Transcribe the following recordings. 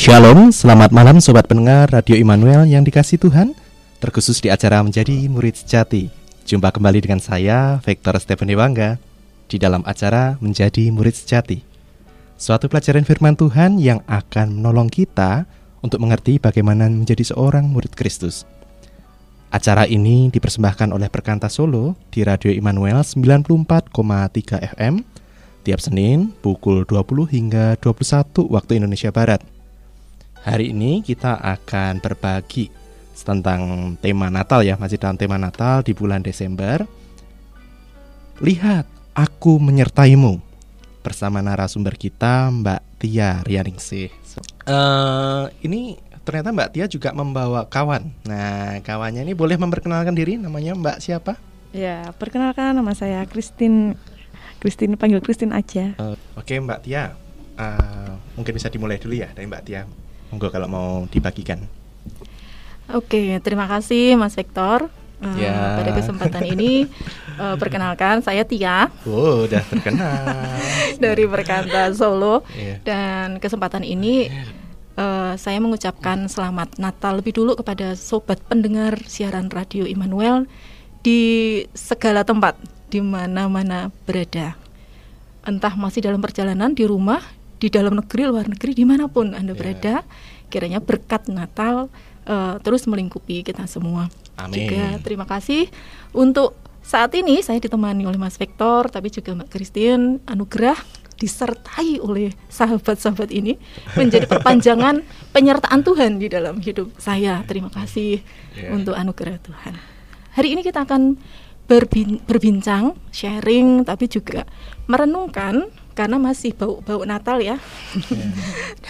Shalom, selamat malam sobat pendengar Radio Immanuel yang dikasih Tuhan Terkhusus di acara Menjadi Murid Sejati. Jumpa kembali dengan saya, Vector Stephen Dewangga Di dalam acara Menjadi Murid Sejati. Suatu pelajaran firman Tuhan yang akan menolong kita Untuk mengerti bagaimana menjadi seorang murid Kristus. Acara ini dipersembahkan oleh Perkanta Solo di Radio Immanuel 94,3 FM tiap Senin pukul 20 hingga 21 waktu Indonesia Barat. Hari ini kita akan berbagi tentang tema Natal ya, masih dalam tema Natal di bulan Desember. Lihat, aku menyertaimu bersama narasumber kita Mbak Tia Rianingsih. Uh, ini ternyata Mbak Tia juga membawa kawan. Nah, kawannya ini boleh memperkenalkan diri, namanya Mbak siapa? Ya, perkenalkan nama saya Christine. Christine panggil Christine aja. Uh, Oke, okay, Mbak Tia. Uh, mungkin bisa dimulai dulu ya dari Mbak Tia Monggo kalau mau dibagikan. Oke, terima kasih Mas Victor. Uh, ya. Pada kesempatan ini uh, perkenalkan saya Tia. Oh, udah terkenal. Dari Berkanta Solo. Yeah. Dan kesempatan ini uh, saya mengucapkan selamat Natal lebih dulu kepada sobat pendengar siaran radio Immanuel di segala tempat di mana-mana berada. Entah masih dalam perjalanan di rumah, di dalam negeri, luar negeri, di mana pun Anda yeah. berada, kiranya berkat Natal uh, terus melingkupi kita semua. Amin. Juga terima kasih untuk saat ini saya ditemani oleh Mas Victor, tapi juga Mbak Christine, anugerah disertai oleh sahabat-sahabat ini menjadi perpanjangan penyertaan Tuhan di dalam hidup saya. Terima kasih yeah. untuk anugerah Tuhan. Hari ini kita akan berbincang, sharing, tapi juga merenungkan karena masih bau-bau Natal ya.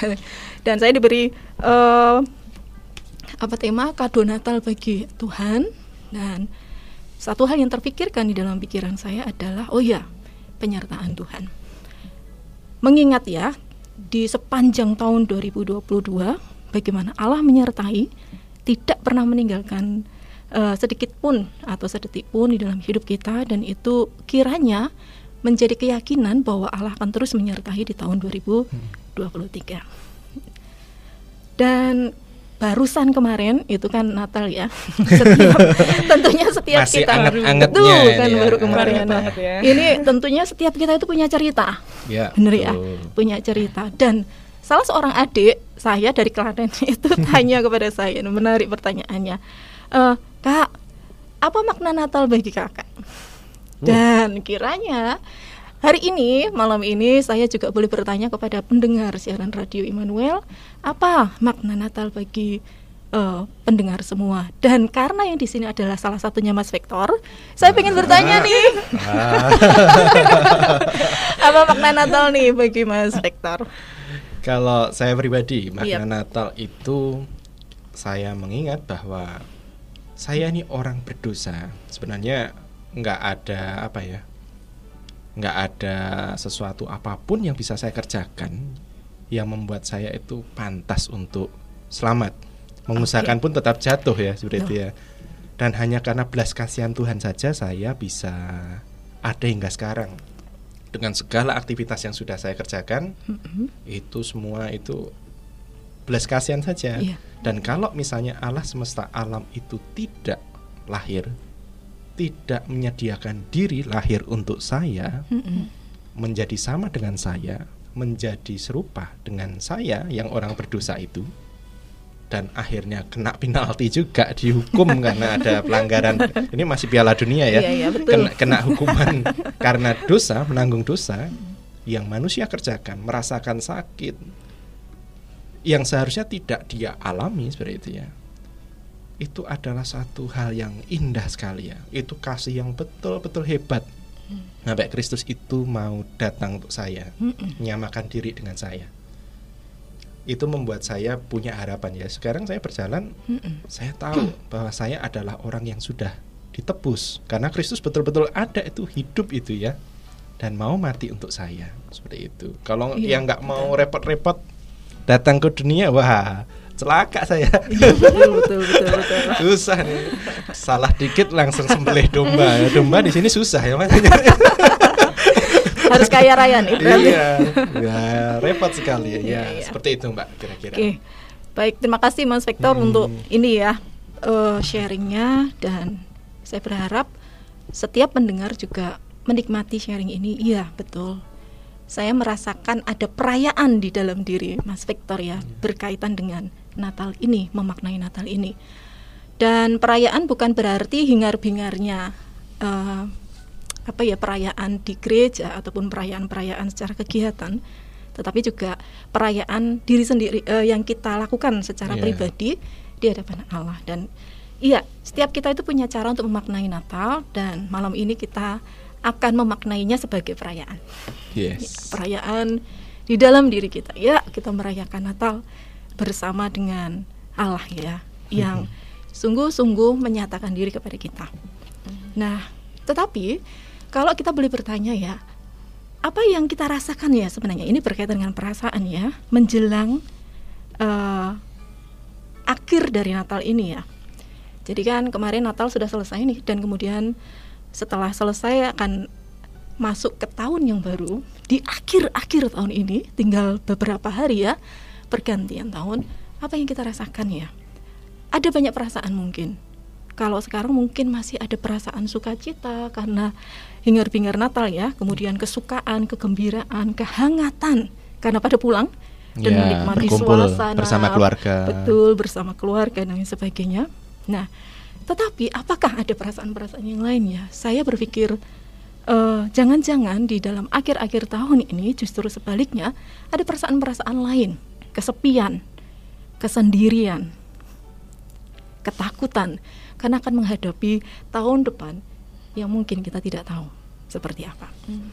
Yeah. dan, saya diberi uh, apa tema kado Natal bagi Tuhan dan satu hal yang terpikirkan di dalam pikiran saya adalah oh ya penyertaan Tuhan. Mengingat ya di sepanjang tahun 2022 bagaimana Allah menyertai tidak pernah meninggalkan uh, sedikit pun atau sedetik pun di dalam hidup kita dan itu kiranya menjadi keyakinan bahwa Allah akan terus menyertai di tahun 2023. Dan barusan kemarin itu kan Natal ya. setiap tentunya setiap Masih kita anget betul ya, kan ya, baru kemarin. Nah, ya. Ini tentunya setiap kita itu punya cerita. Ya, Benar ya? Punya cerita dan salah seorang adik saya dari Klaten itu tanya kepada saya menarik pertanyaannya. E, kak, apa makna Natal bagi kakak? Dan kiranya hari ini, malam ini saya juga boleh bertanya kepada pendengar siaran radio Immanuel, apa makna Natal bagi uh, pendengar semua. Dan karena yang di sini adalah salah satunya Mas Victor, saya ingin bertanya nih. apa makna Natal nih bagi Mas Victor? Kalau saya pribadi, makna yep. Natal itu saya mengingat bahwa saya ini orang berdosa. Sebenarnya nggak ada apa ya nggak ada sesuatu apa pun yang bisa saya kerjakan yang membuat saya itu pantas untuk selamat mengusahakan okay. pun tetap jatuh ya seperti no. itu ya dan hanya karena belas kasihan Tuhan saja saya bisa ada hingga sekarang dengan segala aktivitas yang sudah saya kerjakan mm-hmm. itu semua itu belas kasihan saja yeah. dan kalau misalnya Allah semesta alam itu tidak lahir tidak menyediakan diri lahir untuk saya menjadi sama dengan saya menjadi serupa dengan saya yang orang berdosa itu dan akhirnya kena penalti juga dihukum karena ada pelanggaran. Ini masih Piala Dunia ya. Iya, iya. Kena, kena hukuman. Karena dosa menanggung dosa yang manusia kerjakan merasakan sakit yang seharusnya tidak dia alami seperti itu ya itu adalah satu hal yang indah sekali ya. Itu kasih yang betul-betul hebat. Sampai Kristus itu mau datang untuk saya, menyamakan diri dengan saya. Itu membuat saya punya harapan ya. Sekarang saya berjalan, saya tahu bahwa saya adalah orang yang sudah ditebus karena Kristus betul-betul ada itu hidup itu ya dan mau mati untuk saya seperti itu. Kalau iya, yang nggak mau repot-repot datang ke dunia, wah celaka saya. Iya, betul, betul, betul, betul. susah nih. Salah dikit langsung sembelih domba. Domba di sini susah ya mas. harus kaya raya nih iya ya repot sekali ya, ya iya. seperti itu mbak kira-kira oke baik terima kasih mas Victor hmm. untuk ini ya uh, sharingnya dan saya berharap setiap pendengar juga menikmati sharing ini iya betul saya merasakan ada perayaan di dalam diri Mas Victor ya berkaitan dengan Natal ini memaknai Natal ini dan perayaan bukan berarti hingar-bingarnya uh, apa ya perayaan di gereja ataupun perayaan-perayaan secara kegiatan tetapi juga perayaan diri sendiri uh, yang kita lakukan secara yeah. pribadi di hadapan Allah dan iya setiap kita itu punya cara untuk memaknai Natal dan malam ini kita akan memaknainya sebagai perayaan. Yes. Ya, perayaan di dalam diri kita. Ya, kita merayakan Natal bersama dengan Allah ya, yang mm-hmm. sungguh-sungguh menyatakan diri kepada kita. Nah, tetapi kalau kita boleh bertanya ya, apa yang kita rasakan ya sebenarnya ini berkaitan dengan perasaan ya, menjelang uh, akhir dari Natal ini ya. Jadi kan kemarin Natal sudah selesai nih dan kemudian setelah selesai akan masuk ke tahun yang baru di akhir-akhir tahun ini tinggal beberapa hari ya pergantian tahun apa yang kita rasakan ya? Ada banyak perasaan mungkin. Kalau sekarang mungkin masih ada perasaan sukacita karena hingar-bingar Natal ya kemudian kesukaan kegembiraan kehangatan karena pada pulang dan ya, menikmati suasana. bersama keluarga. Betul bersama keluarga dan sebagainya. Nah tetapi apakah ada perasaan-perasaan yang lain ya? Saya berpikir eh, jangan-jangan di dalam akhir-akhir tahun ini justru sebaliknya ada perasaan-perasaan lain, kesepian, kesendirian, ketakutan karena akan menghadapi tahun depan yang mungkin kita tidak tahu seperti apa. Hmm.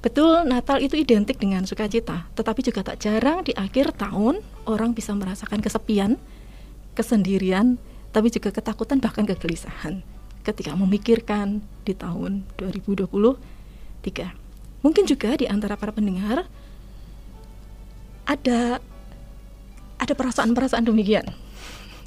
Betul, Natal itu identik dengan sukacita, tetapi juga tak jarang di akhir tahun orang bisa merasakan kesepian, kesendirian, tapi juga ketakutan bahkan kegelisahan ketika memikirkan di tahun 2023. Mungkin juga di antara para pendengar ada ada perasaan-perasaan demikian.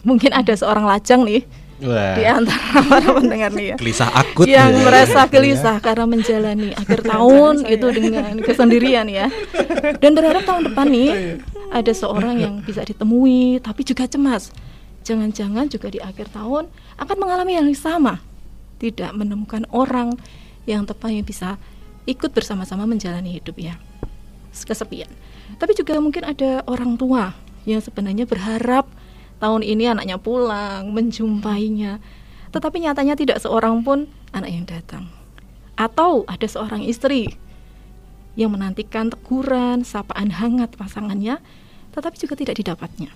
Mungkin ada seorang lajang nih Wah. di antara para pendengar nih ya. Gelisah akut yang ya. merasa gelisah ya. karena menjalani akhir tahun itu dengan kesendirian ya. Dan berharap tahun depan nih ada seorang yang bisa ditemui tapi juga cemas jangan-jangan juga di akhir tahun akan mengalami yang sama, tidak menemukan orang yang tepat yang bisa ikut bersama-sama menjalani hidup ya, kesepian. Tapi juga mungkin ada orang tua yang sebenarnya berharap tahun ini anaknya pulang, menjumpainya, tetapi nyatanya tidak seorang pun anak yang datang. Atau ada seorang istri yang menantikan teguran, sapaan hangat pasangannya, tetapi juga tidak didapatnya.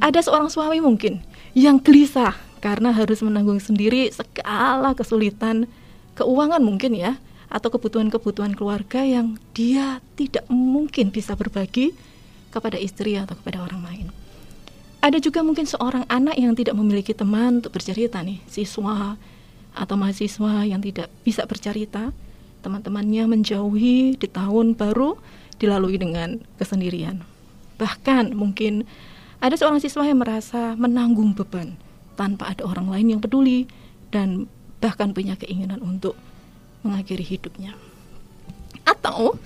Ada seorang suami mungkin yang gelisah karena harus menanggung sendiri segala kesulitan keuangan mungkin ya atau kebutuhan-kebutuhan keluarga yang dia tidak mungkin bisa berbagi kepada istri atau kepada orang lain. Ada juga mungkin seorang anak yang tidak memiliki teman untuk bercerita nih, siswa atau mahasiswa yang tidak bisa bercerita, teman-temannya menjauhi di tahun baru dilalui dengan kesendirian. Bahkan mungkin ada seorang siswa yang merasa menanggung beban tanpa ada orang lain yang peduli dan bahkan punya keinginan untuk mengakhiri hidupnya. Atau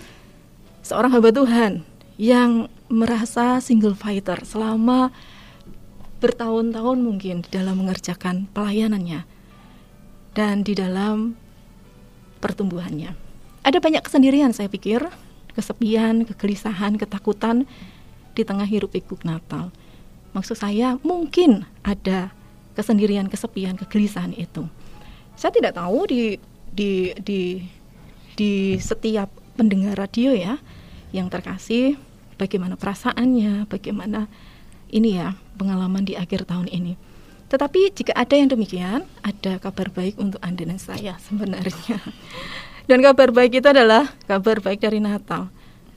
seorang hamba Tuhan yang merasa single fighter selama bertahun-tahun mungkin dalam mengerjakan pelayanannya dan di dalam pertumbuhannya. Ada banyak kesendirian saya pikir, kesepian, kegelisahan, ketakutan di tengah hiruk pikuk Natal. Maksud saya mungkin ada kesendirian, kesepian, kegelisahan itu. Saya tidak tahu di di di di setiap pendengar radio ya yang terkasih bagaimana perasaannya, bagaimana ini ya pengalaman di akhir tahun ini. Tetapi jika ada yang demikian, ada kabar baik untuk Anda dan saya sebenarnya. Dan kabar baik itu adalah kabar baik dari Natal.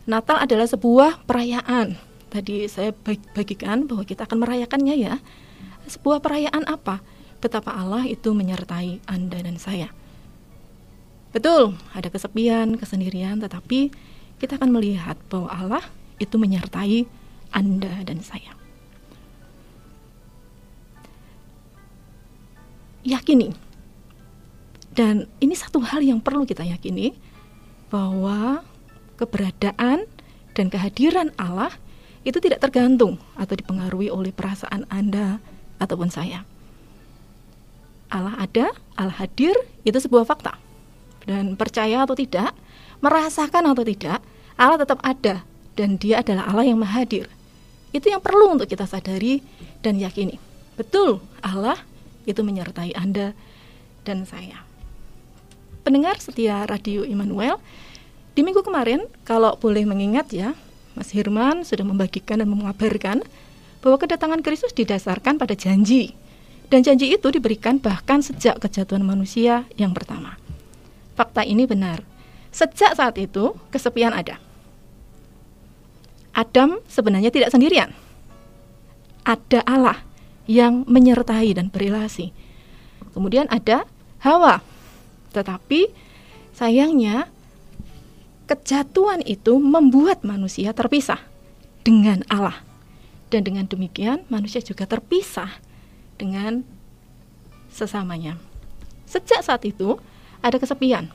Natal adalah sebuah perayaan tadi saya bagikan bahwa kita akan merayakannya ya. Sebuah perayaan apa? Betapa Allah itu menyertai Anda dan saya. Betul, ada kesepian, kesendirian, tetapi kita akan melihat bahwa Allah itu menyertai Anda dan saya. Yakini. Dan ini satu hal yang perlu kita yakini bahwa keberadaan dan kehadiran Allah itu tidak tergantung atau dipengaruhi oleh perasaan Anda ataupun saya. Allah ada, Allah hadir, itu sebuah fakta. Dan percaya atau tidak, merasakan atau tidak, Allah tetap ada dan dia adalah Allah yang maha hadir. Itu yang perlu untuk kita sadari dan yakini. Betul, Allah itu menyertai Anda dan saya. Pendengar setia Radio Immanuel, di minggu kemarin kalau boleh mengingat ya, Mas Hirman sudah membagikan dan mengabarkan bahwa kedatangan Kristus didasarkan pada janji dan janji itu diberikan bahkan sejak kejatuhan manusia yang pertama. Fakta ini benar. Sejak saat itu, kesepian ada. Adam sebenarnya tidak sendirian. Ada Allah yang menyertai dan berrelasi. Kemudian ada Hawa. Tetapi sayangnya kejatuhan itu membuat manusia terpisah dengan Allah. Dan dengan demikian manusia juga terpisah dengan sesamanya. Sejak saat itu ada kesepian.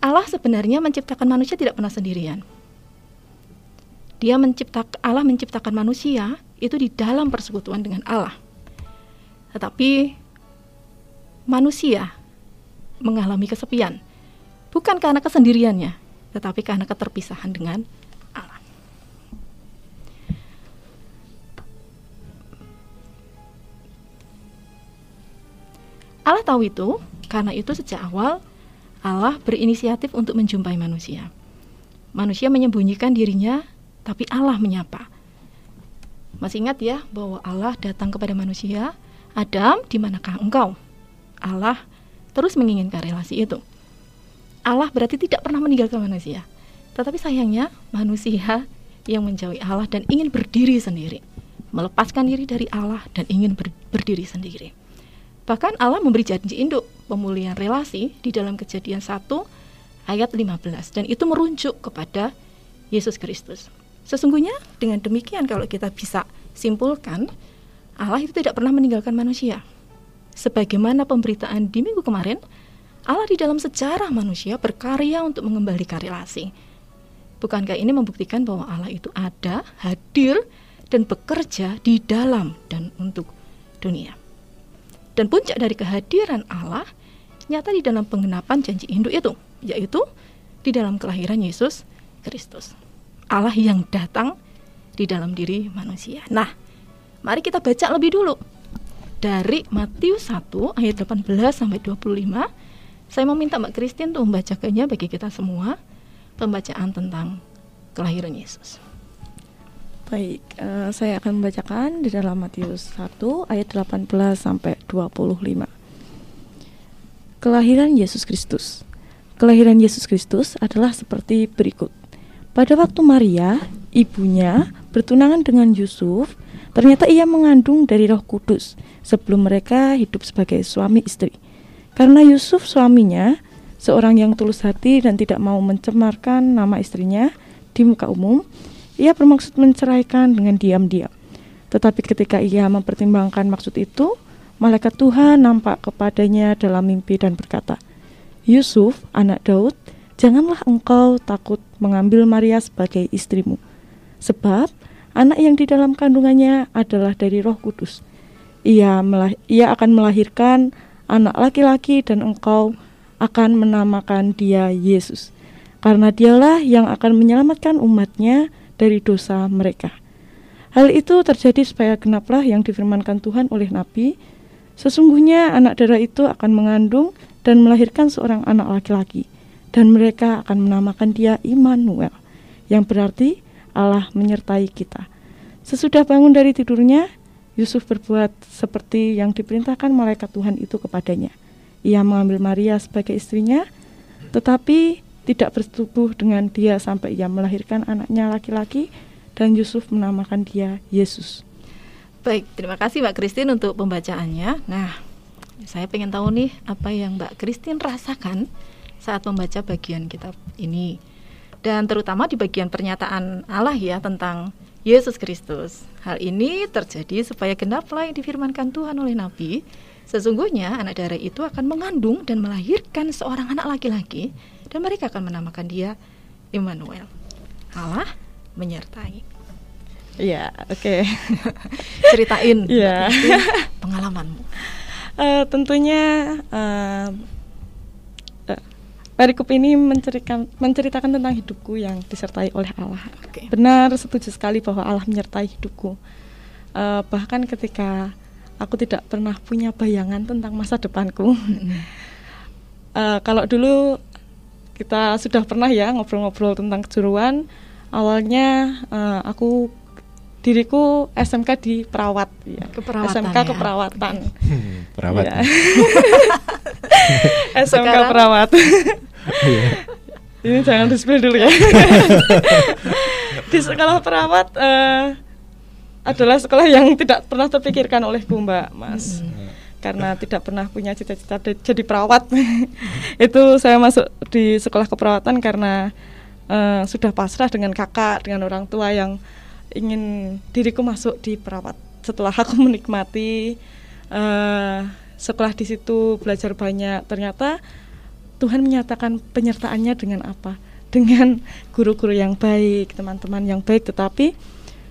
Allah sebenarnya menciptakan manusia tidak pernah sendirian. Dia menciptakan Allah menciptakan manusia itu di dalam persekutuan dengan Allah. Tetapi manusia mengalami kesepian bukan karena kesendiriannya, tetapi karena keterpisahan dengan Allah tahu itu, karena itu sejak awal Allah berinisiatif untuk menjumpai manusia. Manusia menyembunyikan dirinya, tapi Allah menyapa. Masih ingat ya bahwa Allah datang kepada manusia, Adam, di manakah engkau? Allah terus menginginkan relasi itu. Allah berarti tidak pernah meninggalkan manusia. Tetapi sayangnya manusia yang menjauhi Allah dan ingin berdiri sendiri, melepaskan diri dari Allah dan ingin ber berdiri sendiri. Bahkan Allah memberi janji induk pemulihan relasi di dalam kejadian 1 ayat 15 dan itu merujuk kepada Yesus Kristus. Sesungguhnya dengan demikian kalau kita bisa simpulkan Allah itu tidak pernah meninggalkan manusia. Sebagaimana pemberitaan di minggu kemarin, Allah di dalam sejarah manusia berkarya untuk mengembalikan relasi. Bukankah ini membuktikan bahwa Allah itu ada, hadir, dan bekerja di dalam dan untuk dunia? Dan puncak dari kehadiran Allah nyata di dalam penggenapan janji induk itu, yaitu di dalam kelahiran Yesus Kristus. Allah yang datang di dalam diri manusia. Nah, mari kita baca lebih dulu. Dari Matius 1 ayat 18 sampai 25, saya meminta Mbak Kristin untuk membacakannya bagi kita semua pembacaan tentang kelahiran Yesus. Baik, uh, saya akan membacakan di dalam Matius 1 ayat 18 sampai 25. Kelahiran Yesus Kristus. Kelahiran Yesus Kristus adalah seperti berikut. Pada waktu Maria, ibunya, bertunangan dengan Yusuf, ternyata ia mengandung dari Roh Kudus sebelum mereka hidup sebagai suami istri. Karena Yusuf suaminya, seorang yang tulus hati dan tidak mau mencemarkan nama istrinya di muka umum, ia bermaksud menceraikan dengan diam-diam. Tetapi ketika ia mempertimbangkan maksud itu, malaikat Tuhan nampak kepadanya dalam mimpi dan berkata, Yusuf, anak Daud, janganlah engkau takut mengambil Maria sebagai istrimu. Sebab anak yang di dalam kandungannya adalah dari roh kudus. Ia, melah ia akan melahirkan anak laki-laki dan engkau akan menamakan dia Yesus. Karena dialah yang akan menyelamatkan umatnya dari dosa mereka. Hal itu terjadi supaya genaplah yang difirmankan Tuhan oleh Nabi, sesungguhnya anak darah itu akan mengandung dan melahirkan seorang anak laki-laki, dan mereka akan menamakan dia Immanuel, yang berarti Allah menyertai kita. Sesudah bangun dari tidurnya, Yusuf berbuat seperti yang diperintahkan malaikat Tuhan itu kepadanya. Ia mengambil Maria sebagai istrinya, tetapi tidak bersetubuh dengan dia sampai ia melahirkan anaknya laki-laki dan Yusuf menamakan dia Yesus. Baik, terima kasih Mbak Kristin untuk pembacaannya. Nah, saya pengen tahu nih apa yang Mbak Kristin rasakan saat membaca bagian kitab ini. Dan terutama di bagian pernyataan Allah ya tentang Yesus Kristus. Hal ini terjadi supaya genaplah yang difirmankan Tuhan oleh Nabi Sesungguhnya anak darah itu akan mengandung dan melahirkan seorang anak laki-laki dan mereka akan menamakan dia Immanuel. Allah menyertai. Iya, oke. Okay. Ceritain yeah. pengalamanmu. Uh, tentunya uh, Perikop ini menceritakan, menceritakan tentang hidupku yang disertai oleh Allah. Okay. Benar, setuju sekali bahwa Allah menyertai hidupku. Uh, bahkan ketika aku tidak pernah punya bayangan tentang masa depanku. uh, kalau dulu kita sudah pernah ya ngobrol-ngobrol tentang kejuruan, awalnya uh, aku diriku SMK di perawat ya. Keperawatan SMK ya. keperawatan. Hmm, perawat. Ya. SMK Sekarang, perawat. Iya. Ini jangan di spill dulu ya. di sekolah perawat uh, adalah sekolah yang tidak pernah terpikirkan olehku Mbak Mas. Hmm. Karena tidak pernah punya cita-cita jadi perawat. Itu saya masuk di sekolah keperawatan karena uh, sudah pasrah dengan kakak, dengan orang tua yang ingin diriku masuk di perawat. Setelah aku menikmati uh, sekolah di situ belajar banyak, ternyata Tuhan menyatakan penyertaannya dengan apa? Dengan guru-guru yang baik, teman-teman yang baik, tetapi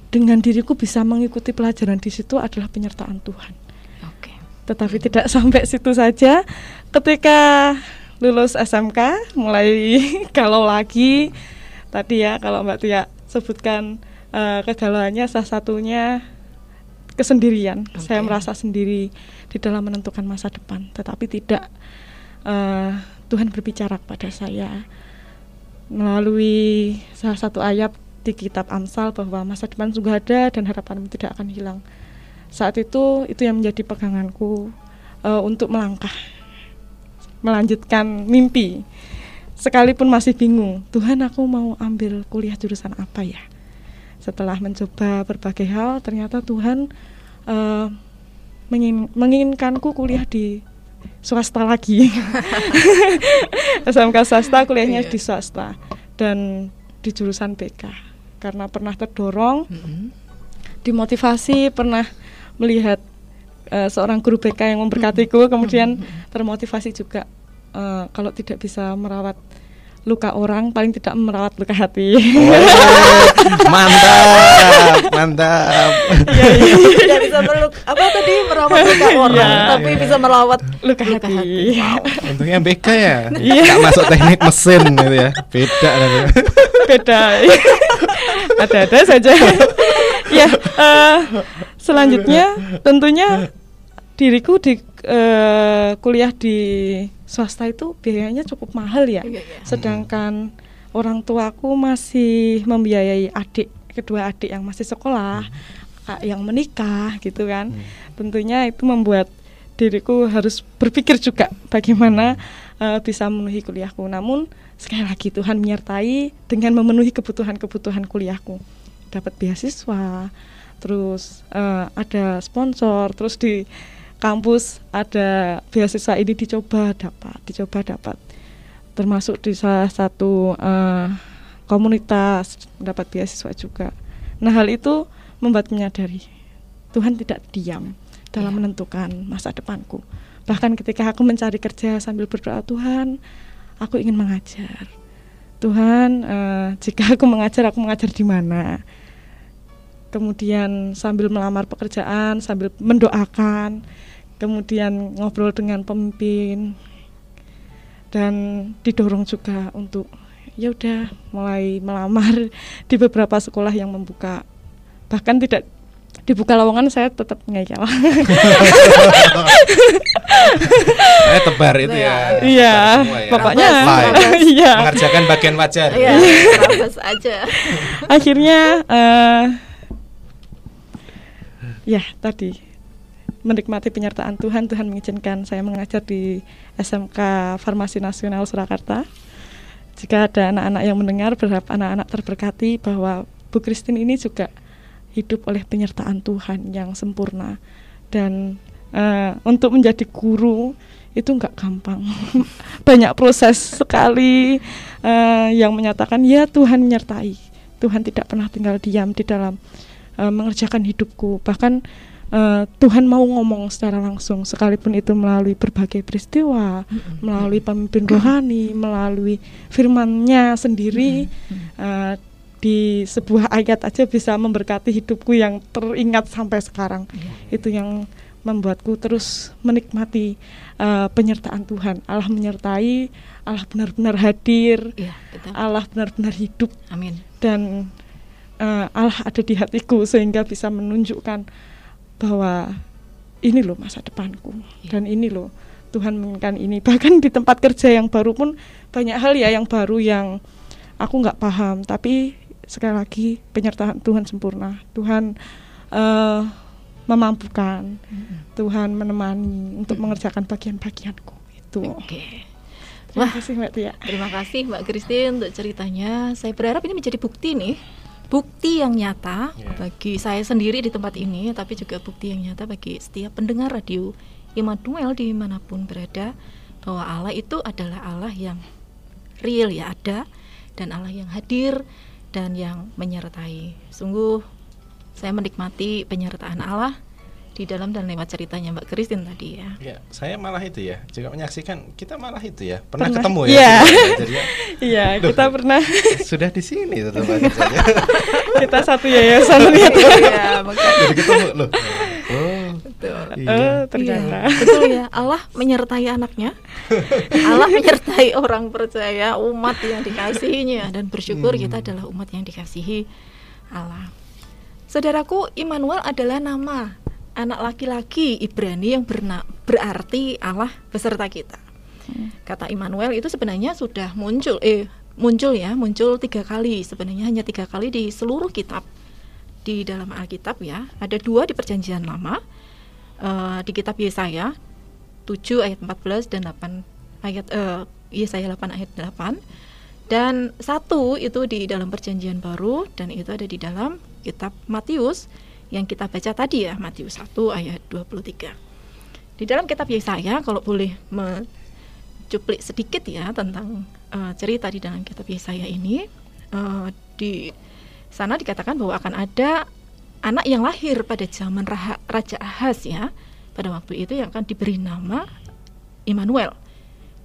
dengan diriku bisa mengikuti pelajaran di situ adalah penyertaan Tuhan. Oke. Tetapi tidak sampai situ saja. Ketika lulus SMK, mulai kalau lagi tadi ya kalau Mbak Tia sebutkan uh, kegalauannya salah satunya kesendirian. Okay. Saya merasa sendiri di dalam menentukan masa depan, tetapi tidak uh, Tuhan berbicara kepada saya melalui salah satu ayat di kitab Amsal bahwa masa depan juga ada dan harapan tidak akan hilang. Saat itu itu yang menjadi peganganku uh, untuk melangkah, melanjutkan mimpi. Sekalipun masih bingung, Tuhan aku mau ambil kuliah jurusan apa ya? Setelah mencoba berbagai hal ternyata Tuhan uh, mengin menginginkanku kuliah di swasta lagi SMK swasta kuliahnya yeah. di swasta dan di jurusan BK karena pernah terdorong mm -hmm. dimotivasi pernah melihat uh, seorang guru BK yang memberkatiku kemudian termotivasi juga uh, kalau tidak bisa merawat luka orang paling tidak merawat luka hati. Oh, mantap, mantap. Iya, iya. Tidak bisa meluk apa tadi merawat luka iya. orang, ya, tapi ya. bisa merawat luka, luka hati. hati. Wow. Untungnya BK ya, iya. Gak masuk teknik mesin gitu ya, beda kan. beda. Ada-ada saja. ya, uh, selanjutnya tentunya diriku di uh, kuliah di swasta itu biayanya cukup mahal ya. Iya, iya. Sedangkan hmm. orang tuaku masih membiayai adik kedua adik yang masih sekolah, hmm. yang menikah gitu kan. Hmm. Tentunya itu membuat diriku harus berpikir juga bagaimana uh, bisa memenuhi kuliahku. Namun sekali lagi Tuhan menyertai dengan memenuhi kebutuhan-kebutuhan kuliahku. Dapat beasiswa, terus uh, ada sponsor, terus di kampus ada beasiswa ini dicoba dapat, dicoba dapat. Termasuk di salah satu uh, komunitas dapat beasiswa juga. Nah, hal itu membuat menyadari Tuhan tidak diam dalam ya. menentukan masa depanku. Bahkan ketika aku mencari kerja sambil berdoa, Tuhan, aku ingin mengajar. Tuhan, uh, jika aku mengajar, aku mengajar di mana? Kemudian sambil melamar pekerjaan, sambil mendoakan, kemudian ngobrol dengan pemimpin dan didorong juga untuk ya udah mulai melamar di beberapa sekolah yang membuka bahkan tidak dibuka lowongan saya tetap ngeyel. saya tebar itu ya. Iya. Ya. Bapaknya iya. Mengerjakan bagian wajar. Iya, aja. Akhirnya uh, ya tadi menikmati penyertaan Tuhan, Tuhan mengizinkan saya mengajar di SMK Farmasi Nasional Surakarta. Jika ada anak-anak yang mendengar, berharap anak-anak terberkati bahwa Bu Christine ini juga hidup oleh penyertaan Tuhan yang sempurna. Dan uh, untuk menjadi guru itu nggak gampang, banyak proses sekali uh, yang menyatakan ya Tuhan menyertai, Tuhan tidak pernah tinggal diam di dalam uh, mengerjakan hidupku, bahkan uh, Tuhan mau ngomong secara langsung sekalipun itu melalui berbagai peristiwa, melalui pemimpin rohani, melalui firman-Nya sendiri uh, di sebuah ayat aja bisa memberkati hidupku yang teringat sampai sekarang. Yeah. Itu yang membuatku terus menikmati uh, penyertaan Tuhan. Allah menyertai, Allah benar-benar hadir, yeah, betul. Allah benar-benar hidup. Amin. Dan uh, Allah ada di hatiku sehingga bisa menunjukkan bahwa ini loh masa depanku ya. dan ini loh Tuhan menginginkan ini bahkan di tempat kerja yang baru pun banyak hal ya yang baru yang aku nggak paham tapi sekali lagi penyertaan Tuhan sempurna Tuhan uh, memampukan hmm. Tuhan menemani untuk hmm. mengerjakan bagian-bagianku itu okay. Wah, terima kasih Mbak Tia. Terima kasih Mbak Christine untuk ceritanya. Saya berharap ini menjadi bukti nih bukti yang nyata yeah. bagi saya sendiri di tempat ini, tapi juga bukti yang nyata bagi setiap pendengar radio Immanuel di mana pun berada bahwa Allah itu adalah Allah yang real ya ada dan Allah yang hadir dan yang menyertai. Sungguh saya menikmati penyertaan Allah di dalam dan lewat ceritanya Mbak Kristin tadi ya. Ya, saya malah itu ya, juga menyaksikan kita malah itu ya, pernah, pernah. ketemu ya. Iya, ya, ya kita pernah. Sudah di sini tetap kita satu yayasan ternyata. Iya, Jadi ketemu loh. Oh, betul. Iya. Oh, ternyata. Iya, betul ya, Allah menyertai anaknya. Allah menyertai orang percaya, umat yang dikasihinya dan bersyukur hmm. kita adalah umat yang dikasihi Allah. Saudaraku, Immanuel adalah nama anak laki-laki Ibrani yang berna, berarti Allah beserta kita. Hmm. Kata Immanuel itu sebenarnya sudah muncul, eh muncul ya, muncul tiga kali. Sebenarnya hanya tiga kali di seluruh kitab di dalam Alkitab ya. Ada dua di Perjanjian Lama uh, di kitab Yesaya 7 ayat 14 dan 8 ayat uh, Yesaya 8 ayat 8 dan satu itu di dalam Perjanjian Baru dan itu ada di dalam kitab Matius yang kita baca tadi ya Matius 1 ayat 23. Di dalam kitab Yesaya kalau boleh mencuplik sedikit ya tentang uh, cerita di dalam kitab Yesaya ini uh, di sana dikatakan bahwa akan ada anak yang lahir pada zaman Raja Ahaz ya pada waktu itu yang akan diberi nama Immanuel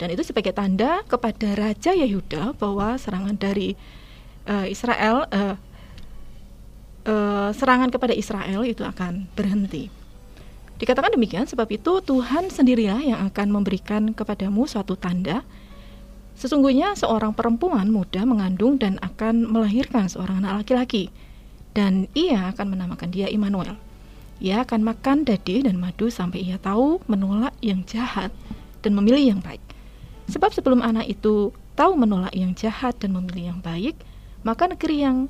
dan itu sebagai tanda kepada Raja Yehuda bahwa serangan dari uh, Israel uh, serangan kepada Israel itu akan berhenti. Dikatakan demikian sebab itu Tuhan sendirilah yang akan memberikan kepadamu suatu tanda. Sesungguhnya seorang perempuan muda mengandung dan akan melahirkan seorang anak laki-laki dan ia akan menamakan dia Immanuel. Ia akan makan dadi dan madu sampai ia tahu menolak yang jahat dan memilih yang baik. Sebab sebelum anak itu tahu menolak yang jahat dan memilih yang baik, maka negeri yang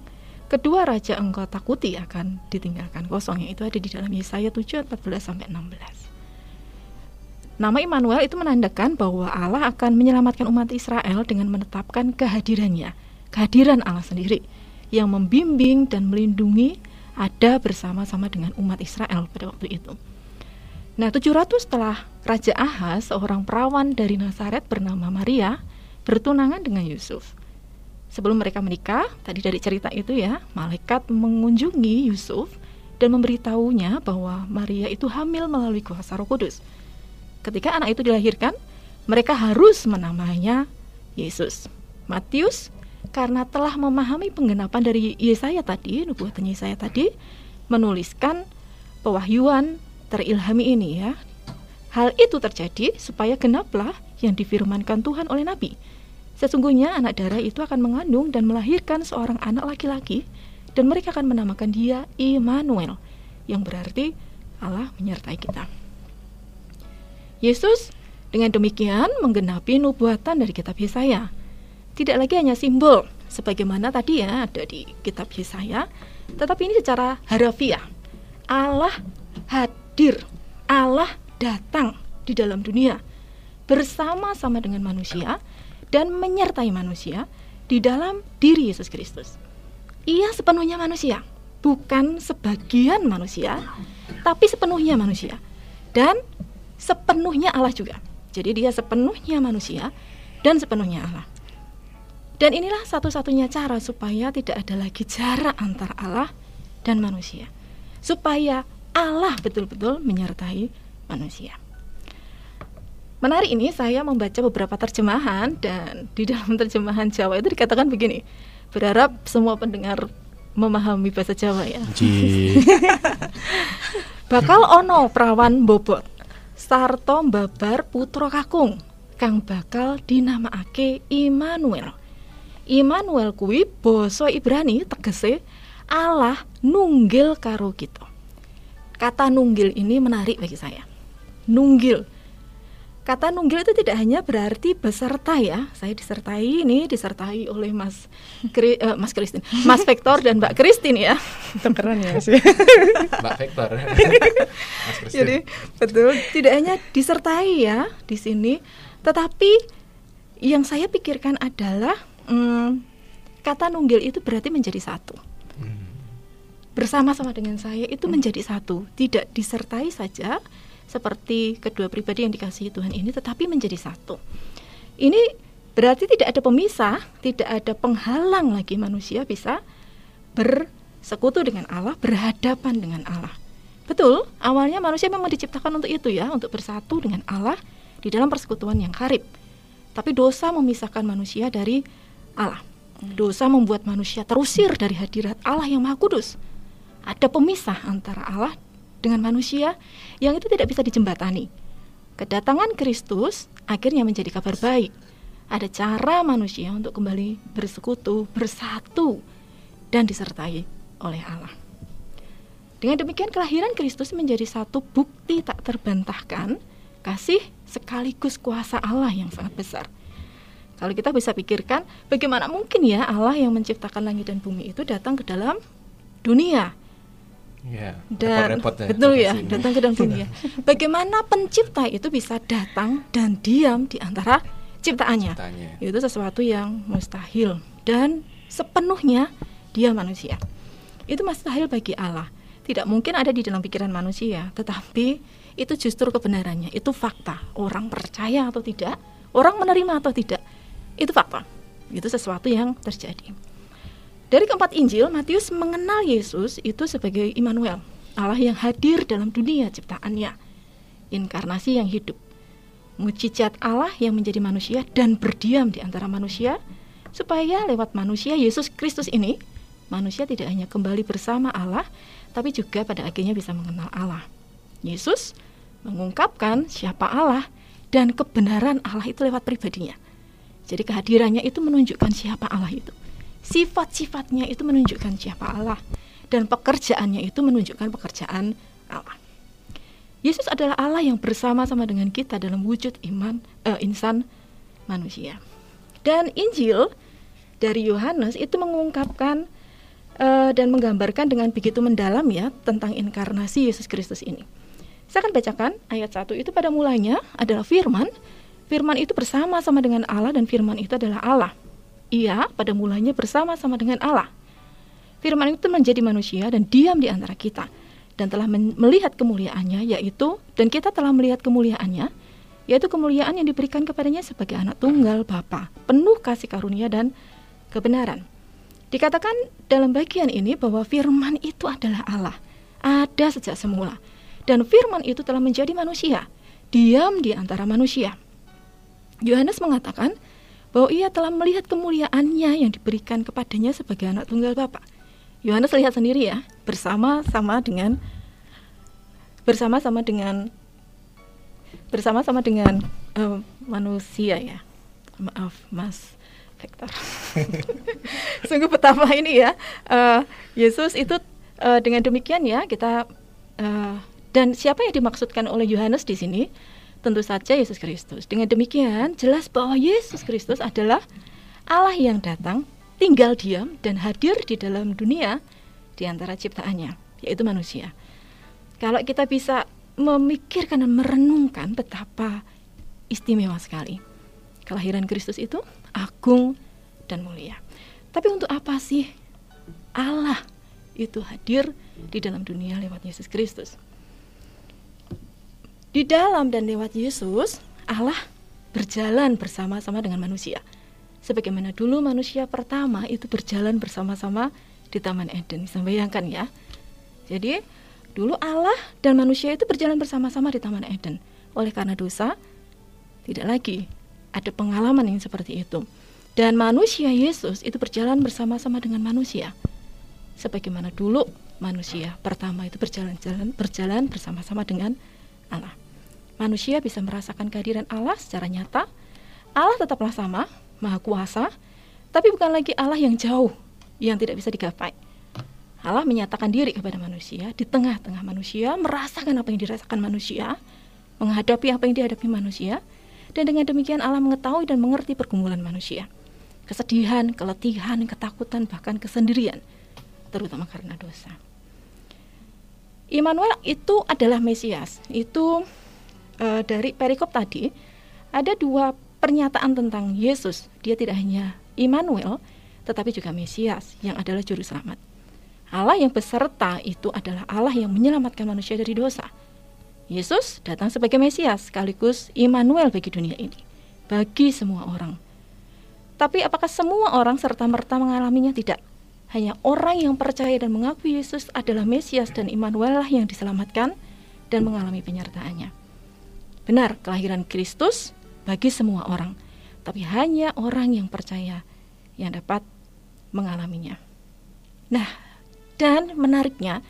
kedua raja engkau takuti akan ditinggalkan kosong itu ada di dalam Yesaya 7 14 sampai 16. Nama Immanuel itu menandakan bahwa Allah akan menyelamatkan umat Israel dengan menetapkan kehadirannya, kehadiran Allah sendiri yang membimbing dan melindungi ada bersama-sama dengan umat Israel pada waktu itu. Nah, 700 setelah Raja Ahaz, seorang perawan dari Nazaret bernama Maria, bertunangan dengan Yusuf. Sebelum mereka menikah, tadi dari cerita itu ya, malaikat mengunjungi Yusuf dan memberitahunya bahwa Maria itu hamil melalui kuasa Roh Kudus. Ketika anak itu dilahirkan, mereka harus menamainya Yesus. Matius karena telah memahami penggenapan dari Yesaya tadi, nubuatan Yesaya tadi, menuliskan pewahyuan terilhami ini ya. Hal itu terjadi supaya genaplah yang difirmankan Tuhan oleh Nabi Sesungguhnya anak darah itu akan mengandung dan melahirkan seorang anak laki-laki dan mereka akan menamakan dia Immanuel yang berarti Allah menyertai kita. Yesus dengan demikian menggenapi nubuatan dari kitab Yesaya. Tidak lagi hanya simbol sebagaimana tadi ya ada di kitab Yesaya, tetapi ini secara harafiah. Allah hadir, Allah datang di dalam dunia bersama-sama dengan manusia dan menyertai manusia di dalam diri Yesus Kristus. Ia sepenuhnya manusia, bukan sebagian manusia, tapi sepenuhnya manusia dan sepenuhnya Allah juga. Jadi dia sepenuhnya manusia dan sepenuhnya Allah. Dan inilah satu-satunya cara supaya tidak ada lagi jarak antara Allah dan manusia. Supaya Allah betul-betul menyertai manusia. Menarik ini saya membaca beberapa terjemahan dan di dalam terjemahan Jawa itu dikatakan begini. Berharap semua pendengar memahami bahasa Jawa ya. Bakal ono prawan bobot sarto babar putra kakung kang bakal dinamaake Immanuel. Immanuel kuwi basa Ibrani tegese Allah nunggil karo kita. Kata nunggil ini menarik bagi saya. Nunggil kata nunggil itu tidak hanya berarti beserta ya. Saya disertai ini disertai oleh Mas Kri, uh, Mas Kristin, Mas Vektor dan Mbak Kristin ya. Keren ya sih. Mbak Vektor. Jadi betul tidak hanya disertai ya di sini, tetapi yang saya pikirkan adalah hmm, kata nunggil itu berarti menjadi satu. Hmm. Bersama-sama dengan saya itu menjadi satu, tidak disertai saja seperti kedua pribadi yang dikasihi Tuhan ini tetapi menjadi satu. Ini berarti tidak ada pemisah, tidak ada penghalang lagi manusia bisa bersekutu dengan Allah, berhadapan dengan Allah. Betul, awalnya manusia memang diciptakan untuk itu ya, untuk bersatu dengan Allah di dalam persekutuan yang karib. Tapi dosa memisahkan manusia dari Allah. Dosa membuat manusia terusir dari hadirat Allah yang Maha Kudus. Ada pemisah antara Allah dengan manusia yang itu tidak bisa dijembatani. Kedatangan Kristus akhirnya menjadi kabar baik. Ada cara manusia untuk kembali bersekutu, bersatu, dan disertai oleh Allah. Dengan demikian kelahiran Kristus menjadi satu bukti tak terbantahkan kasih sekaligus kuasa Allah yang sangat besar. Kalau kita bisa pikirkan bagaimana mungkin ya Allah yang menciptakan langit dan bumi itu datang ke dalam dunia Ya, dan repot -repot ya, betul ya ini. datang ke dalam dunia. Bagaimana pencipta itu bisa datang dan diam di antara ciptaannya? ciptaannya. Itu sesuatu yang mustahil dan sepenuhnya dia manusia. Itu mustahil bagi Allah. Tidak mungkin ada di dalam pikiran manusia, tetapi itu justru kebenarannya. Itu fakta. Orang percaya atau tidak, orang menerima atau tidak, itu fakta. Itu sesuatu yang terjadi. Dari keempat Injil, Matius mengenal Yesus itu sebagai Immanuel, Allah yang hadir dalam dunia ciptaannya, inkarnasi yang hidup, mujizat Allah yang menjadi manusia dan berdiam di antara manusia, supaya lewat manusia Yesus Kristus ini, manusia tidak hanya kembali bersama Allah, tapi juga pada akhirnya bisa mengenal Allah. Yesus mengungkapkan siapa Allah dan kebenaran Allah itu lewat pribadinya. Jadi kehadirannya itu menunjukkan siapa Allah itu sifat-sifatnya itu menunjukkan siapa Allah dan pekerjaannya itu menunjukkan pekerjaan Allah. Yesus adalah Allah yang bersama-sama dengan kita dalam wujud iman uh, insan manusia. Dan Injil dari Yohanes itu mengungkapkan uh, dan menggambarkan dengan begitu mendalam ya tentang inkarnasi Yesus Kristus ini. Saya akan bacakan ayat 1 itu pada mulanya adalah firman. Firman itu bersama-sama dengan Allah dan firman itu adalah Allah. Ia pada mulanya bersama-sama dengan Allah. Firman itu menjadi manusia dan diam di antara kita dan telah melihat kemuliaannya yaitu dan kita telah melihat kemuliaannya yaitu kemuliaan yang diberikan kepadanya sebagai anak tunggal Bapa, penuh kasih karunia dan kebenaran. Dikatakan dalam bagian ini bahwa firman itu adalah Allah, ada sejak semula. Dan firman itu telah menjadi manusia, diam di antara manusia. Yohanes mengatakan bahwa ia telah melihat kemuliaannya yang diberikan kepadanya sebagai anak tunggal Bapa. Yohanes lihat sendiri ya, bersama-sama dengan bersama-sama dengan bersama-sama dengan uh, manusia ya. Maaf, Mas Vektor. Sungguh betapa ini ya. Uh, Yesus itu uh, dengan demikian ya kita uh, dan siapa yang dimaksudkan oleh Yohanes di sini? Tentu saja Yesus Kristus. Dengan demikian, jelas bahwa Yesus Kristus adalah Allah yang datang, tinggal diam dan hadir di dalam dunia di antara ciptaannya, yaitu manusia. Kalau kita bisa memikirkan dan merenungkan betapa istimewa sekali kelahiran Kristus itu agung dan mulia. Tapi untuk apa sih Allah itu hadir di dalam dunia lewat Yesus Kristus? Di dalam dan lewat Yesus, Allah berjalan bersama-sama dengan manusia. Sebagaimana dulu manusia pertama itu berjalan bersama-sama di Taman Eden. Bisa bayangkan ya. Jadi Dulu Allah dan manusia itu berjalan bersama-sama di Taman Eden. Oleh karena dosa, tidak lagi ada pengalaman yang seperti itu. Dan manusia Yesus itu berjalan bersama-sama dengan manusia. Sebagaimana dulu manusia pertama itu berjalan-jalan berjalan bersama-sama dengan Allah. Manusia bisa merasakan kehadiran Allah secara nyata. Allah tetaplah sama, Maha Kuasa, tapi bukan lagi Allah yang jauh, yang tidak bisa digapai. Allah menyatakan diri kepada manusia di tengah-tengah manusia, merasakan apa yang dirasakan manusia, menghadapi apa yang dihadapi manusia, dan dengan demikian Allah mengetahui dan mengerti pergumulan manusia. Kesedihan, keletihan, ketakutan, bahkan kesendirian, terutama karena dosa. Immanuel itu adalah Mesias. Itu e, dari perikop tadi ada dua pernyataan tentang Yesus. Dia tidak hanya Immanuel, tetapi juga Mesias yang adalah juru selamat. Allah yang beserta itu adalah Allah yang menyelamatkan manusia dari dosa. Yesus datang sebagai Mesias sekaligus Immanuel bagi dunia ini, bagi semua orang. Tapi apakah semua orang serta-merta mengalaminya? Tidak. Hanya orang yang percaya dan mengakui Yesus adalah Mesias dan Immanuel lah yang diselamatkan dan mengalami penyertaannya. Benar, kelahiran Kristus bagi semua orang, tapi hanya orang yang percaya yang dapat mengalaminya. Nah, dan menariknya,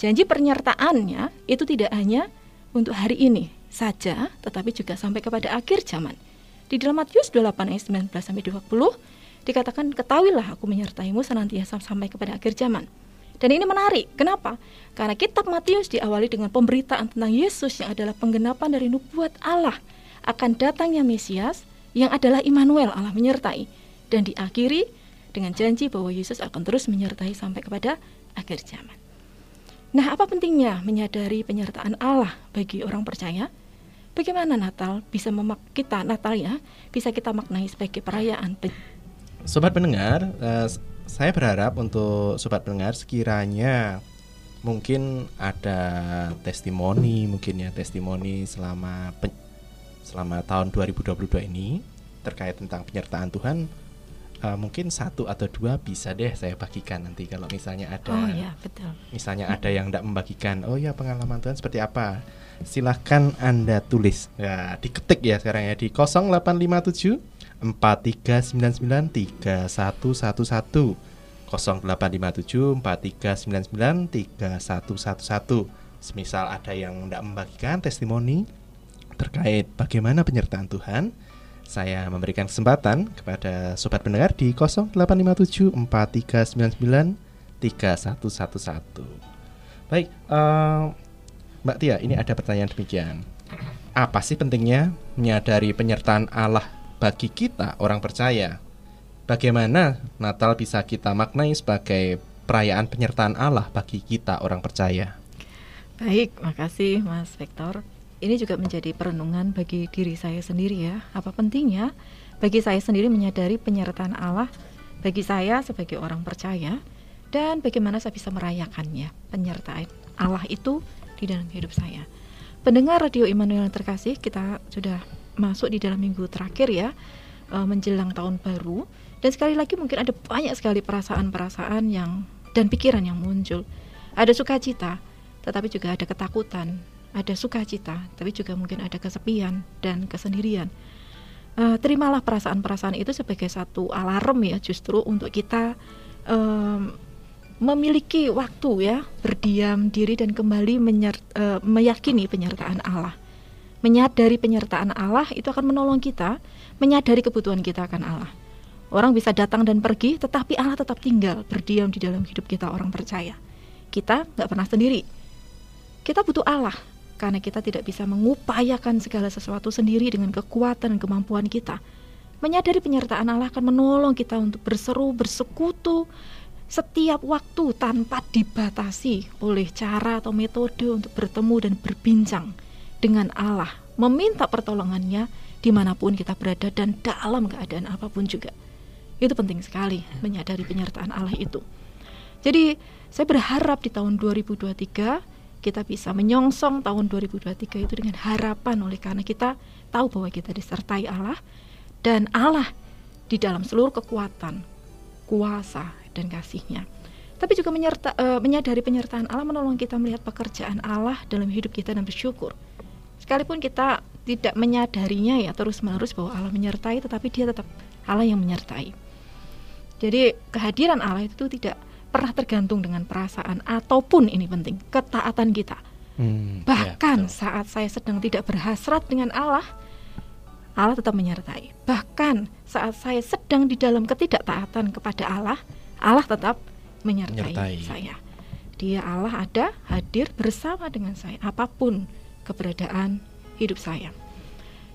janji penyertaannya itu tidak hanya untuk hari ini saja, tetapi juga sampai kepada akhir zaman. Di dalam Matius 28 ayat 19 sampai 20 dikatakan ketahuilah aku menyertaimu senantiasa sampai kepada akhir zaman. Dan ini menarik. Kenapa? Karena kitab Matius diawali dengan pemberitaan tentang Yesus yang adalah penggenapan dari nubuat Allah akan datangnya Mesias yang adalah Immanuel Allah menyertai dan diakhiri dengan janji bahwa Yesus akan terus menyertai sampai kepada akhir zaman. Nah, apa pentingnya menyadari penyertaan Allah bagi orang percaya? Bagaimana Natal bisa memak kita Natal ya bisa kita maknai sebagai perayaan. Sobat pendengar, uh, saya berharap untuk sobat pendengar sekiranya mungkin ada testimoni mungkin ya testimoni selama selama tahun 2022 ini terkait tentang penyertaan Tuhan uh, mungkin satu atau dua bisa deh saya bagikan nanti kalau misalnya ada oh, ya, betul. misalnya ada yang tidak membagikan oh ya pengalaman Tuhan seperti apa silahkan anda tulis ya diketik ya sekarang ya di 0857 4399 3111 0857 4399 3111 Semisal ada yang tidak membagikan testimoni terkait bagaimana penyertaan Tuhan saya memberikan kesempatan kepada sobat pendengar di 0857 4399 3111. Baik, uh, Mbak Tia, ini ada pertanyaan demikian. Apa sih pentingnya menyadari penyertaan Allah bagi kita orang percaya? Bagaimana Natal bisa kita maknai sebagai perayaan penyertaan Allah bagi kita orang percaya? Baik, makasih Mas Vektor ini juga menjadi perenungan bagi diri saya sendiri ya. Apa pentingnya bagi saya sendiri menyadari penyertaan Allah bagi saya sebagai orang percaya dan bagaimana saya bisa merayakannya penyertaan Allah itu di dalam hidup saya. Pendengar Radio Immanuel terkasih, kita sudah masuk di dalam minggu terakhir ya eh, menjelang tahun baru dan sekali lagi mungkin ada banyak sekali perasaan-perasaan yang dan pikiran yang muncul. Ada sukacita, tetapi juga ada ketakutan, ada sukacita, tapi juga mungkin ada kesepian dan kesendirian. Uh, terimalah perasaan-perasaan itu sebagai satu alarm ya justru untuk kita um, memiliki waktu ya berdiam diri dan kembali menyer, uh, meyakini penyertaan Allah. Menyadari penyertaan Allah itu akan menolong kita menyadari kebutuhan kita akan Allah. Orang bisa datang dan pergi, tetapi Allah tetap tinggal berdiam di dalam hidup kita orang percaya. Kita nggak pernah sendiri. Kita butuh Allah karena kita tidak bisa mengupayakan segala sesuatu sendiri dengan kekuatan dan kemampuan kita. Menyadari penyertaan Allah akan menolong kita untuk berseru, bersekutu setiap waktu tanpa dibatasi oleh cara atau metode untuk bertemu dan berbincang dengan Allah, meminta pertolongannya di mana pun kita berada dan dalam keadaan apa pun juga. Itu penting sekali menyadari penyertaan Allah itu. Jadi saya berharap di tahun 2023 kita bisa menyongsong tahun 2023 itu dengan harapan oleh karena kita tahu bahwa kita disertai Allah dan Allah di dalam seluruh kekuatan, kuasa dan kasihnya. tapi juga menyerta, uh, menyadari penyertaan Allah menolong kita melihat pekerjaan Allah dalam hidup kita dan bersyukur. Sekalipun kita tidak menyadarinya ya terus-menerus bahwa Allah menyertai tetapi dia tetap Allah yang menyertai. Jadi kehadiran Allah itu tidak pernah tergantung dengan perasaan ataupun ini penting ketaatan kita. Hmm, Bahkan ya, saat saya sedang tidak berhasrat dengan Allah, Allah tetap menyertai. Bahkan saat saya sedang di dalam ketidaktaatan kepada Allah, Allah tetap menyertai, menyertai. saya. Dia Allah ada hadir bersama dengan saya apa pun keberadaan hidup saya.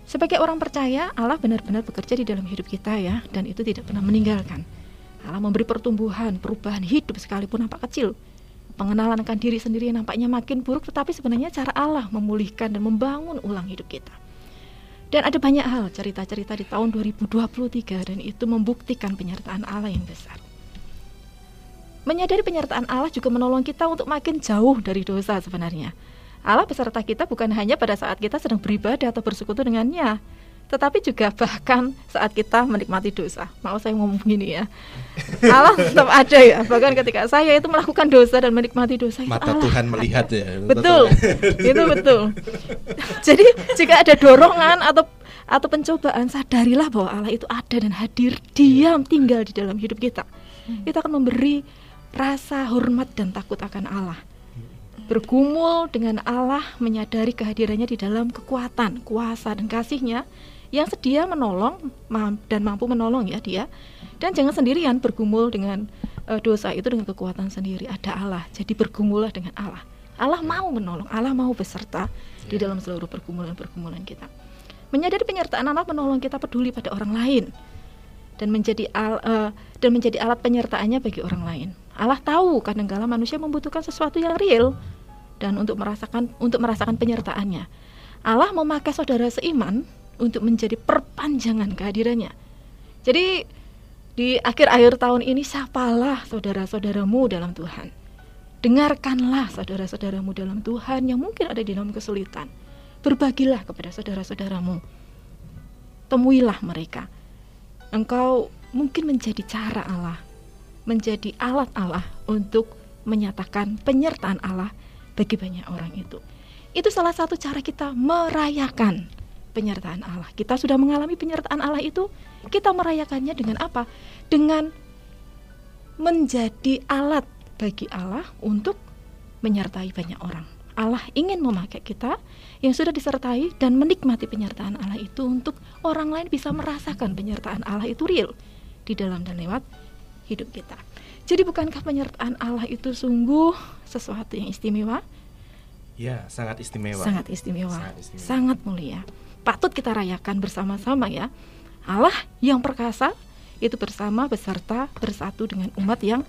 Sebagai orang percaya, Allah benar-benar bekerja di dalam hidup kita ya dan itu tidak pernah meninggalkan. Allah memberi pertumbuhan, perubahan hidup sekalipun nampak kecil. Pengenalan akan diri sendiri yang nampaknya makin buruk tetapi sebenarnya cara Allah memulihkan dan membangun ulang hidup kita. Dan ada banyak hal cerita-cerita di tahun 2023 dan itu membuktikan penyertaan Allah yang besar. Menyadari penyertaan Allah juga menolong kita untuk makin jauh dari dosa sebenarnya. Allah beserta kita bukan hanya pada saat kita sedang beribadah atau bersekutu dengannya, tetapi juga bahkan saat kita menikmati dosa. Mau saya ngomong gini ya. Allah tetap ada ya. Bahkan ketika saya itu melakukan dosa dan menikmati dosa Mata Allah Tuhan melihat ya. Betul. itu betul. Jadi jika ada dorongan atau atau pencobaan sadarilah bahwa Allah itu ada dan hadir diam tinggal di dalam hidup kita. Hmm. Itu akan memberi rasa hormat dan takut akan Allah. Bergumul dengan Allah, menyadari kehadirannya di dalam kekuatan, kuasa, dan kasihnya yang sedia menolong dan mampu menolong ya dia. Dan jangan sendirian bergumul dengan uh, dosa itu dengan kekuatan sendiri. Ada Allah, jadi bergumullah dengan Allah. Allah mau menolong, Allah mau beserta di dalam seluruh pergumulan-pergumulan kita. Menyadari penyertaan Allah menolong kita peduli pada orang lain dan menjadi al, uh, dan menjadi alat penyertaannya bagi orang lain. Allah tahu kadang-kala manusia membutuhkan sesuatu yang real dan untuk merasakan untuk merasakan penyertaannya. Allah memakai saudara seiman untuk menjadi perpanjangan kehadirannya. Jadi di akhir-akhir tahun ini siapalah saudara-saudaramu dalam Tuhan. Dengarkanlah saudara-saudaramu dalam Tuhan yang mungkin ada di dalam kesulitan. Berbagilah kepada saudara-saudaramu. Temuilah mereka. Engkau mungkin menjadi cara Allah menjadi alat Allah untuk menyatakan penyertaan Allah bagi banyak orang itu. Itu salah satu cara kita merayakan penyertaan Allah. Kita sudah mengalami penyertaan Allah itu, kita merayakannya dengan apa? Dengan menjadi alat bagi Allah untuk menyertai banyak orang. Allah ingin memakai kita yang sudah disertai dan menikmati penyertaan Allah itu untuk orang lain bisa merasakan penyertaan Allah itu real di dalam dan lewat hidup kita. Jadi bukankah penyertaan Allah itu sungguh sesuatu yang istimewa? Ya, sangat istimewa. Sangat istimewa. Sangat, istimewa. sangat mulia. Patut kita rayakan bersama-sama ya. Allah yang perkasa itu bersama beserta bersatu dengan umat yang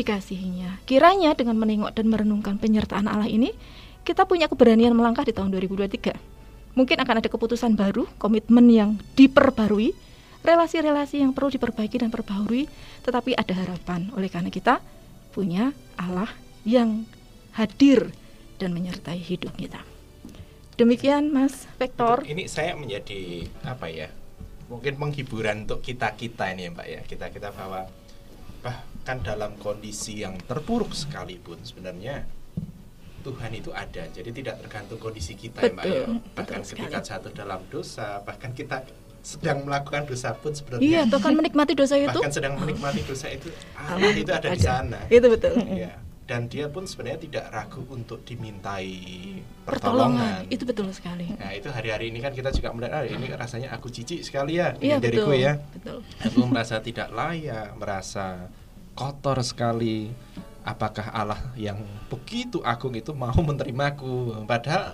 dikasihinya. Kiranya dengan menengok dan merenungkan penyertaan Allah ini, kita punya keberanian melangkah di tahun 2023. Mungkin akan ada keputusan baru, komitmen yang diperbarui, relasi-relasi yang perlu diperbaiki dan perbaharui, tetapi ada harapan oleh karena kita punya Allah yang hadir dan menyertai hidup kita. Demikian Mas Vektor. Ini saya menjadi apa ya? Mungkin penghiburan untuk kita-kita ini ya Mbak ya. Kita-kita bahwa bahkan dalam kondisi yang terpuruk sekalipun sebenarnya Tuhan itu ada. Jadi tidak tergantung kondisi kita betul, ya Mbak ya. Bahkan ketika jatuh dalam dosa, bahkan kita sedang melakukan dosa pun sebenarnya iya atau kan menikmati dosa itu bahkan sedang menikmati dosa itu Allah itu ada, ada di sana itu betul ya dan dia pun sebenarnya tidak ragu untuk dimintai pertolongan. pertolongan. Itu betul sekali. Nah, itu hari-hari ini kan kita juga melihat ah, ini rasanya aku cici sekali ya iya, diriku betul, ya. Betul. Aku merasa tidak layak, merasa kotor sekali. Apakah Allah yang begitu agung itu mau menerimaku? Padahal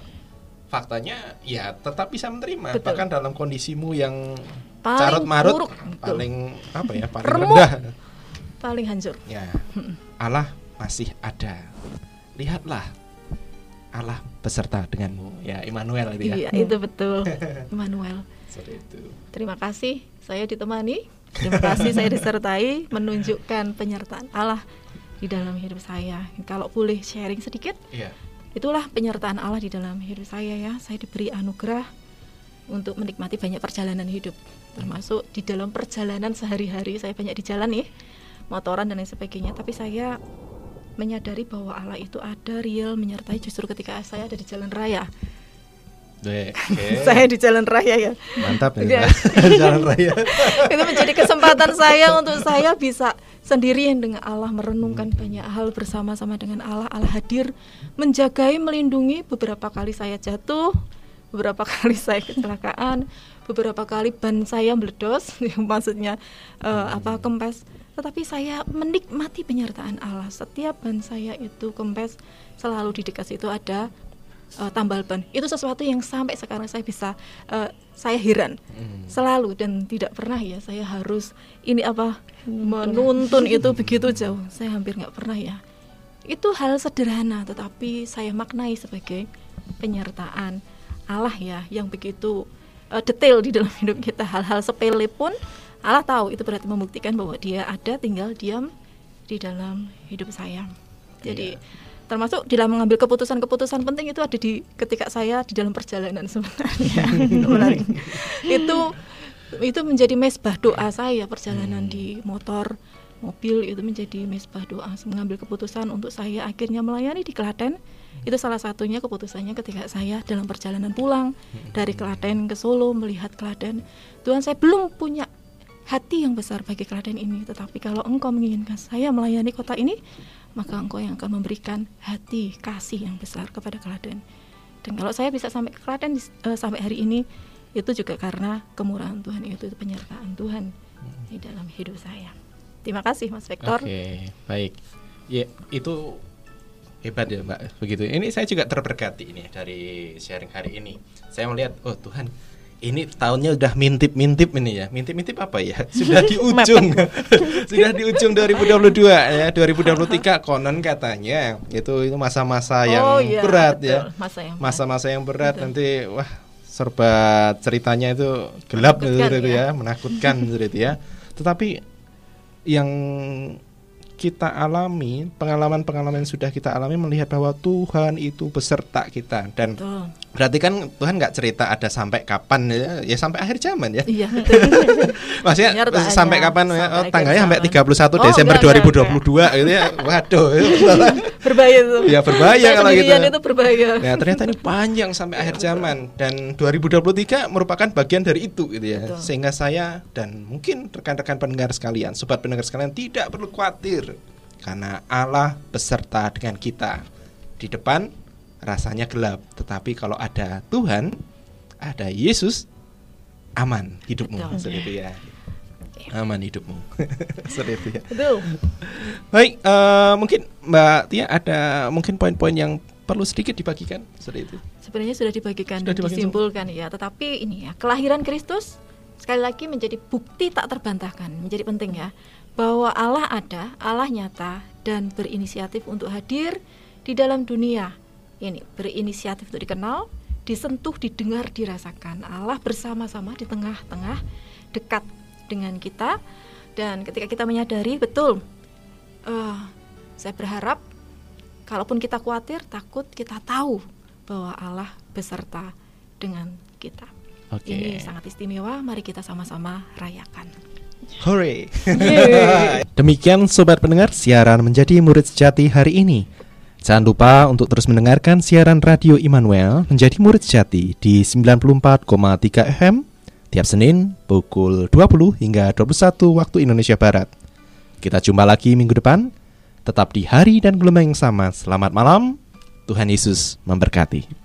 faktanya ya tetap bisa menerima. Betul. bahkan dalam kondisimu yang paling carut marut buruk. paling apa ya paling Remuk. rendah. Paling hancur. Ya. Allah masih ada. Lihatlah Allah beserta denganmu. Ya Immanuel itu ya. Iya itu betul. Immanuel. Terima kasih. Saya ditemani. Terima kasih saya disertai menunjukkan penyertaan Allah di dalam hidup saya. Kalau boleh sharing sedikit iya itulah penyertaan Allah di dalam hidup saya ya. Saya diberi anugerah untuk menikmati banyak perjalanan hidup. Termasuk di dalam perjalanan sehari-hari. Saya banyak di jalan nih motoran dan lain sebagainya. Tapi saya menyadari bahwa Allah itu ada real menyertai. Justru ketika saya ada di jalan raya. Okay. saya di jalan raya ya. Mantap ya. jalan raya. itu menjadi kesempatan saya untuk saya bisa sendirian dengan Allah merenungkan hmm. banyak hal bersama-sama dengan Allah. Allah hadir menjagai, melindungi. Beberapa kali saya jatuh, beberapa kali saya kecelakaan, beberapa kali ban saya meledos, maksudnya uh, apa kempes tetapi saya menikmati penyertaan Allah. Setiap ban saya itu kempes selalu di dekat situ ada uh, tambal ban. Itu sesuatu yang sampai sekarang saya bisa uh, saya heran hmm. selalu dan tidak pernah ya saya harus ini apa menuntun itu begitu jauh. Saya hampir nggak pernah ya. Itu hal sederhana tetapi saya maknai sebagai penyertaan Allah ya yang begitu uh, detail di dalam hidup kita. Hal-hal sepele pun Allah tahu itu berarti membuktikan bahwa dia ada tinggal diam di dalam hidup saya. Jadi yeah. Termasuk dalam mengambil keputusan-keputusan penting itu ada di ketika saya di dalam perjalanan sebenarnya. itu itu menjadi mesbah doa saya perjalanan hmm. di motor mobil itu menjadi mesbah doa mengambil keputusan untuk saya akhirnya melayani di Klaten itu salah satunya keputusannya ketika saya dalam perjalanan pulang dari Klaten ke Solo melihat Klaten Tuhan saya belum punya hati yang besar bagi Klaten ini. Tetapi kalau engkau menginginkan saya melayani kota ini, maka engkau yang akan memberikan hati kasih yang besar kepada Klaten. Dan kalau saya bisa sampai ke Klaten uh, sampai hari ini, itu juga karena kemurahan Tuhan itu, penyertaan Tuhan di dalam hidup saya. Terima kasih Mas Vektor. Oke, okay, baik. Ya, itu hebat ya Mbak. Begitu. Ini saya juga terberkati ini dari sharing hari ini. Saya melihat, oh Tuhan, ini tahunnya udah mintip-mintip ini ya. Mintip-mintip apa ya? Sudah di ujung. Sudah di ujung 2022 ya. 2023 konon katanya itu itu masa-masa yang oh, iya, berat betul. ya. Masa-masa yang berat betul. nanti wah serba ceritanya itu gelap gitu, gitu ya. ya, menakutkan gitu ya. Tetapi yang kita alami, pengalaman-pengalaman yang sudah kita alami melihat bahwa Tuhan itu beserta kita dan Betul. Berarti kan Tuhan nggak cerita ada sampai kapan ya, ya sampai akhir zaman ya. Iya. Maksudnya Nyertanya, sampai kapan ya? Oh, tanggalnya sampai 31 oh, Desember enggak, 2022 enggak. gitu ya. Waduh. berbahaya itu. Ya berbahaya kalau gitu. itu berbahaya. Nah, ternyata ini panjang sampai akhir zaman dan 2023 merupakan bagian dari itu gitu ya. Betul. Sehingga saya dan mungkin rekan-rekan pendengar sekalian, sobat pendengar sekalian tidak perlu khawatir karena Allah beserta dengan kita. Di depan rasanya gelap, tetapi kalau ada Tuhan, ada Yesus, aman hidupmu seperti ya. Aman hidupmu. seperti ya. Betul. Baik, uh, mungkin Mbak Tia ada mungkin poin-poin yang perlu sedikit dibagikan seperti itu. Sebenarnya sudah dibagikan sudah dan disimpulkan ya, tetapi ini ya, kelahiran Kristus sekali lagi menjadi bukti tak terbantahkan, menjadi penting ya bahwa Allah ada, Allah nyata dan berinisiatif untuk hadir di dalam dunia. Ini berinisiatif untuk dikenal, disentuh, didengar, dirasakan. Allah bersama-sama di tengah-tengah dekat dengan kita dan ketika kita menyadari betul uh, saya berharap kalaupun kita khawatir, takut, kita tahu bahwa Allah beserta dengan kita. Okay. Ini sangat istimewa, mari kita sama-sama rayakan. Hore. Demikian sobat pendengar siaran menjadi murid sejati hari ini. Jangan lupa untuk terus mendengarkan siaran Radio Immanuel menjadi murid sejati di 94,3 FM tiap Senin pukul 20 hingga 21 waktu Indonesia Barat. Kita jumpa lagi minggu depan, tetap di hari dan gelombang yang sama. Selamat malam, Tuhan Yesus memberkati.